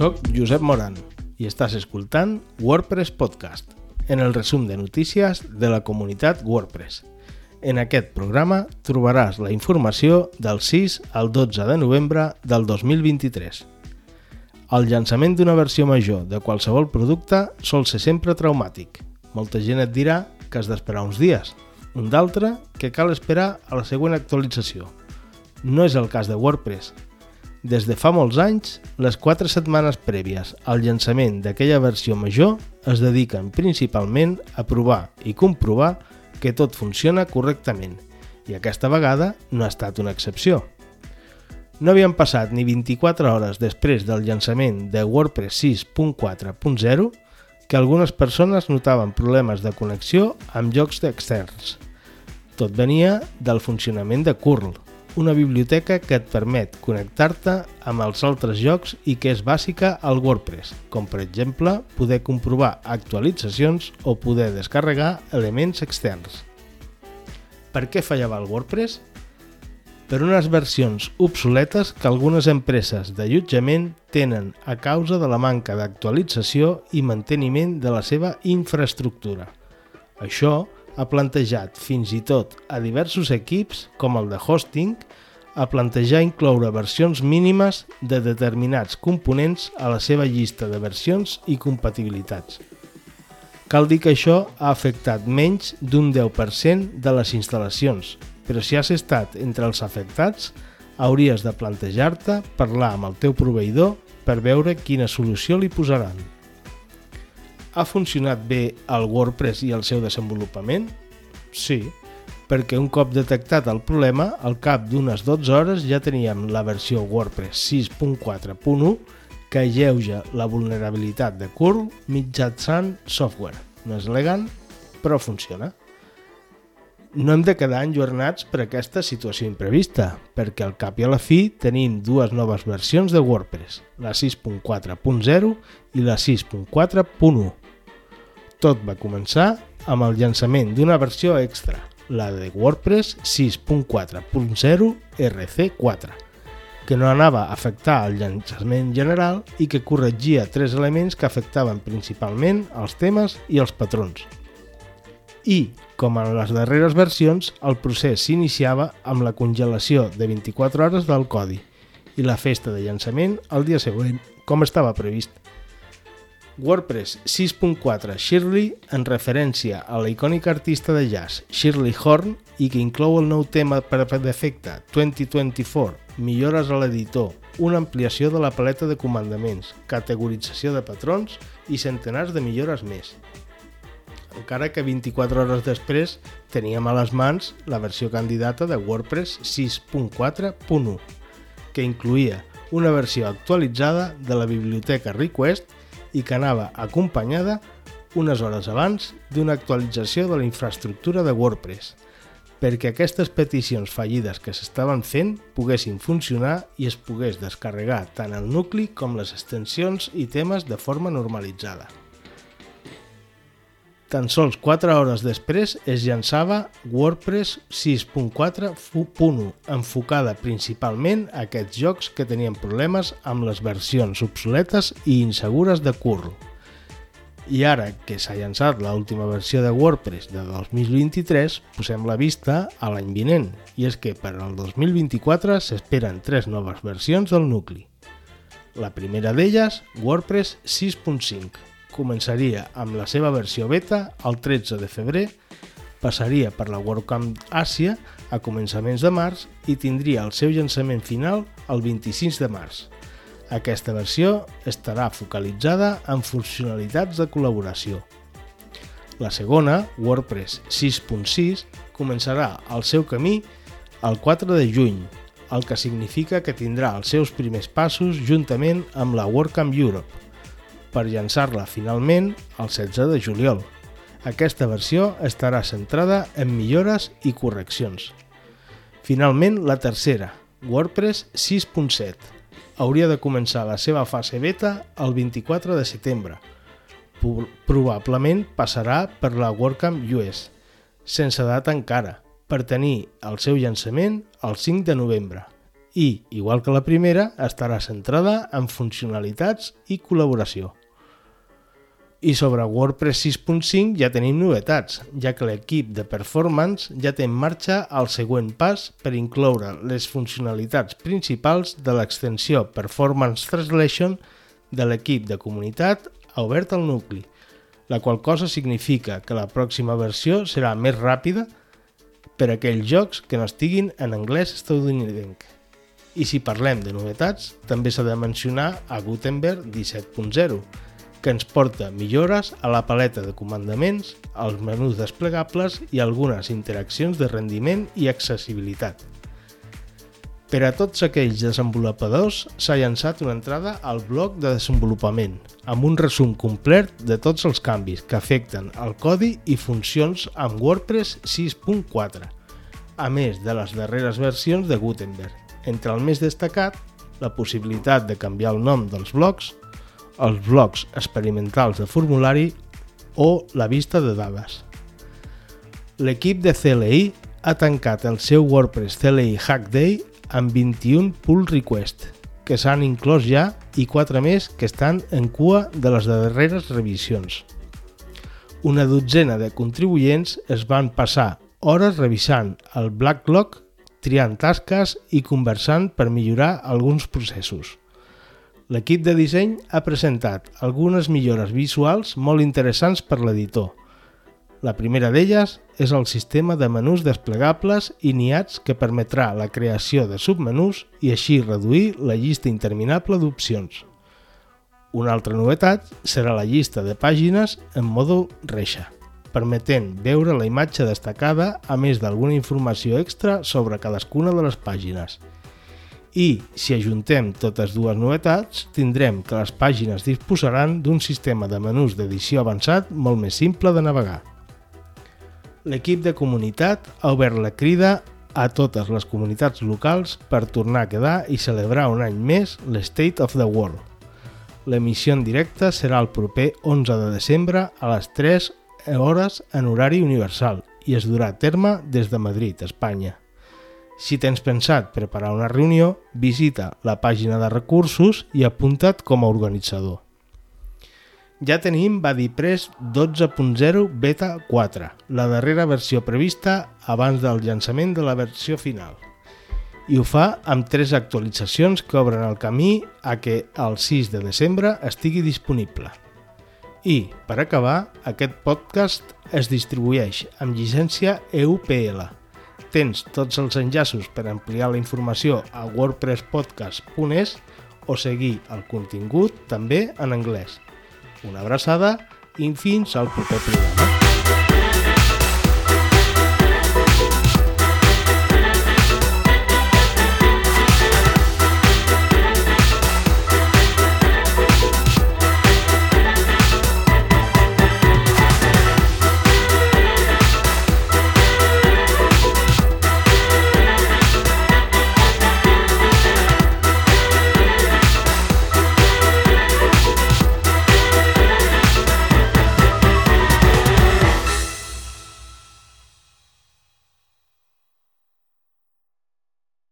Soc Josep Moran i estàs escoltant WordPress Podcast, en el resum de notícies de la comunitat WordPress. En aquest programa trobaràs la informació del 6 al 12 de novembre del 2023. El llançament d'una versió major de qualsevol producte sol ser sempre traumàtic. Molta gent et dirà que has d'esperar uns dies, un d'altre que cal esperar a la següent actualització. No és el cas de WordPress. Des de fa molts anys, les quatre setmanes prèvies al llançament d'aquella versió major es dediquen principalment a provar i comprovar que tot funciona correctament, i aquesta vegada no ha estat una excepció. No havien passat ni 24 hores després del llançament de WordPress 6.4.0 que algunes persones notaven problemes de connexió amb jocs externs. Tot venia del funcionament de curl, una biblioteca que et permet connectar-te amb els altres jocs i que és bàsica al WordPress, com per exemple poder comprovar actualitzacions o poder descarregar elements externs. Per què fallava el WordPress? Per unes versions obsoletes que algunes empreses d'allotjament tenen a causa de la manca d'actualització i manteniment de la seva infraestructura. Això ha plantejat fins i tot a diversos equips, com el de hosting, a plantejar incloure versions mínimes de determinats components a la seva llista de versions i compatibilitats. Cal dir que això ha afectat menys d'un 10% de les instal·lacions, però si has estat entre els afectats, hauries de plantejar-te parlar amb el teu proveïdor per veure quina solució li posaran. Ha funcionat bé el WordPress i el seu desenvolupament? Sí, perquè un cop detectat el problema, al cap d'unes 12 hores ja teníem la versió WordPress 6.4.1 que alleuja la vulnerabilitat de curl mitjançant software. No és elegant, però funciona. No hem de quedar enjornats per aquesta situació imprevista, perquè al cap i a la fi tenim dues noves versions de WordPress, la 6.4.0 i la 6.4.1. Tot va començar amb el llançament d'una versió extra, la de WordPress 6.4.0 RC4, que no anava a afectar el llançament general i que corregia tres elements que afectaven principalment els temes i els patrons. I, com en les darreres versions, el procés s'iniciava amb la congelació de 24 hores del codi i la festa de llançament el dia següent, com estava previst. WordPress 6.4 Shirley, en referència a la icònica artista de jazz Shirley Horn i que inclou el nou tema per defecte 2024, millores a l'editor, una ampliació de la paleta de comandaments, categorització de patrons i centenars de millores més. Encara que 24 hores després teníem a les mans la versió candidata de WordPress 6.4.1, que incluïa una versió actualitzada de la biblioteca Request i que anava acompanyada unes hores abans d'una actualització de la infraestructura de WordPress, perquè aquestes peticions fallides que s'estaven fent poguessin funcionar i es pogués descarregar tant el nucli com les extensions i temes de forma normalitzada. Tan sols 4 hores després es llançava WordPress 6.4.1, enfocada principalment a aquests jocs que tenien problemes amb les versions obsoletes i insegures de curl. I ara que s'ha llançat l'última versió de WordPress de 2023, posem la vista a l'any vinent, i és que per al 2024 s'esperen tres noves versions del nucli. La primera d'elles, WordPress 6.5, començaria amb la seva versió beta el 13 de febrer, passaria per la WordCamp Àsia a començaments de març i tindria el seu llançament final el 26 de març. Aquesta versió estarà focalitzada en funcionalitats de col·laboració. La segona, WordPress 6.6, començarà el seu camí el 4 de juny, el que significa que tindrà els seus primers passos juntament amb la WordCamp Europe, per llançar-la finalment el 16 de juliol. Aquesta versió estarà centrada en millores i correccions. Finalment, la tercera, WordPress 6.7. Hauria de començar la seva fase beta el 24 de setembre. Probablement passarà per la WordCamp US, sense data encara, per tenir el seu llançament el 5 de novembre. i, igual que la primera, estarà centrada en funcionalitats i col·laboració. I sobre WordPress 6.5 ja tenim novetats, ja que l'equip de Performance ja té en marxa el següent pas per incloure les funcionalitats principals de l'extensió Performance Translation de l'equip de comunitat obert al nucli, la qual cosa significa que la pròxima versió serà més ràpida per a aquells jocs que no estiguin en anglès estadounidenc. I si parlem de novetats, també s'ha de mencionar a Gutenberg 17.0, que ens porta millores a la paleta de comandaments, als menús desplegables i algunes interaccions de rendiment i accessibilitat. Per a tots aquells desenvolupadors s'ha llançat una entrada al bloc de desenvolupament, amb un resum complet de tots els canvis que afecten el codi i funcions amb WordPress 6.4, a més de les darreres versions de Gutenberg. Entre el més destacat, la possibilitat de canviar el nom dels blocs, els blocs experimentals de formulari o la vista de dades. L'equip de CLI ha tancat el seu WordPress CLI Hack Day amb 21 pull request, que s'han inclòs ja i 4 més que estan en cua de les darreres revisions. Una dotzena de contribuents es van passar hores revisant el backlog, triant tasques i conversant per millorar alguns processos l'equip de disseny ha presentat algunes millores visuals molt interessants per l'editor. La primera d'elles és el sistema de menús desplegables i niats que permetrà la creació de submenús i així reduir la llista interminable d'opcions. Una altra novetat serà la llista de pàgines en modo reixa, permetent veure la imatge destacada a més d'alguna informació extra sobre cadascuna de les pàgines – i, si ajuntem totes dues novetats, tindrem que les pàgines disposaran d'un sistema de menús d'edició avançat molt més simple de navegar. L'equip de comunitat ha obert la crida a totes les comunitats locals per tornar a quedar i celebrar un any més l'State of the World. L'emissió en directe serà el proper 11 de desembre a les 3 hores en horari universal i es durà a terme des de Madrid, Espanya. Si tens pensat preparar una reunió, visita la pàgina de recursos i apunta't com a organitzador. Ja tenim BuddyPress 12.0 Beta 4, la darrera versió prevista abans del llançament de la versió final. I ho fa amb tres actualitzacions que obren el camí a que el 6 de desembre estigui disponible. I, per acabar, aquest podcast es distribueix amb llicència EUPL, tens tots els enllaços per ampliar la informació a wordpresspodcast.es o seguir el contingut també en anglès. Una abraçada i fins al proper programa.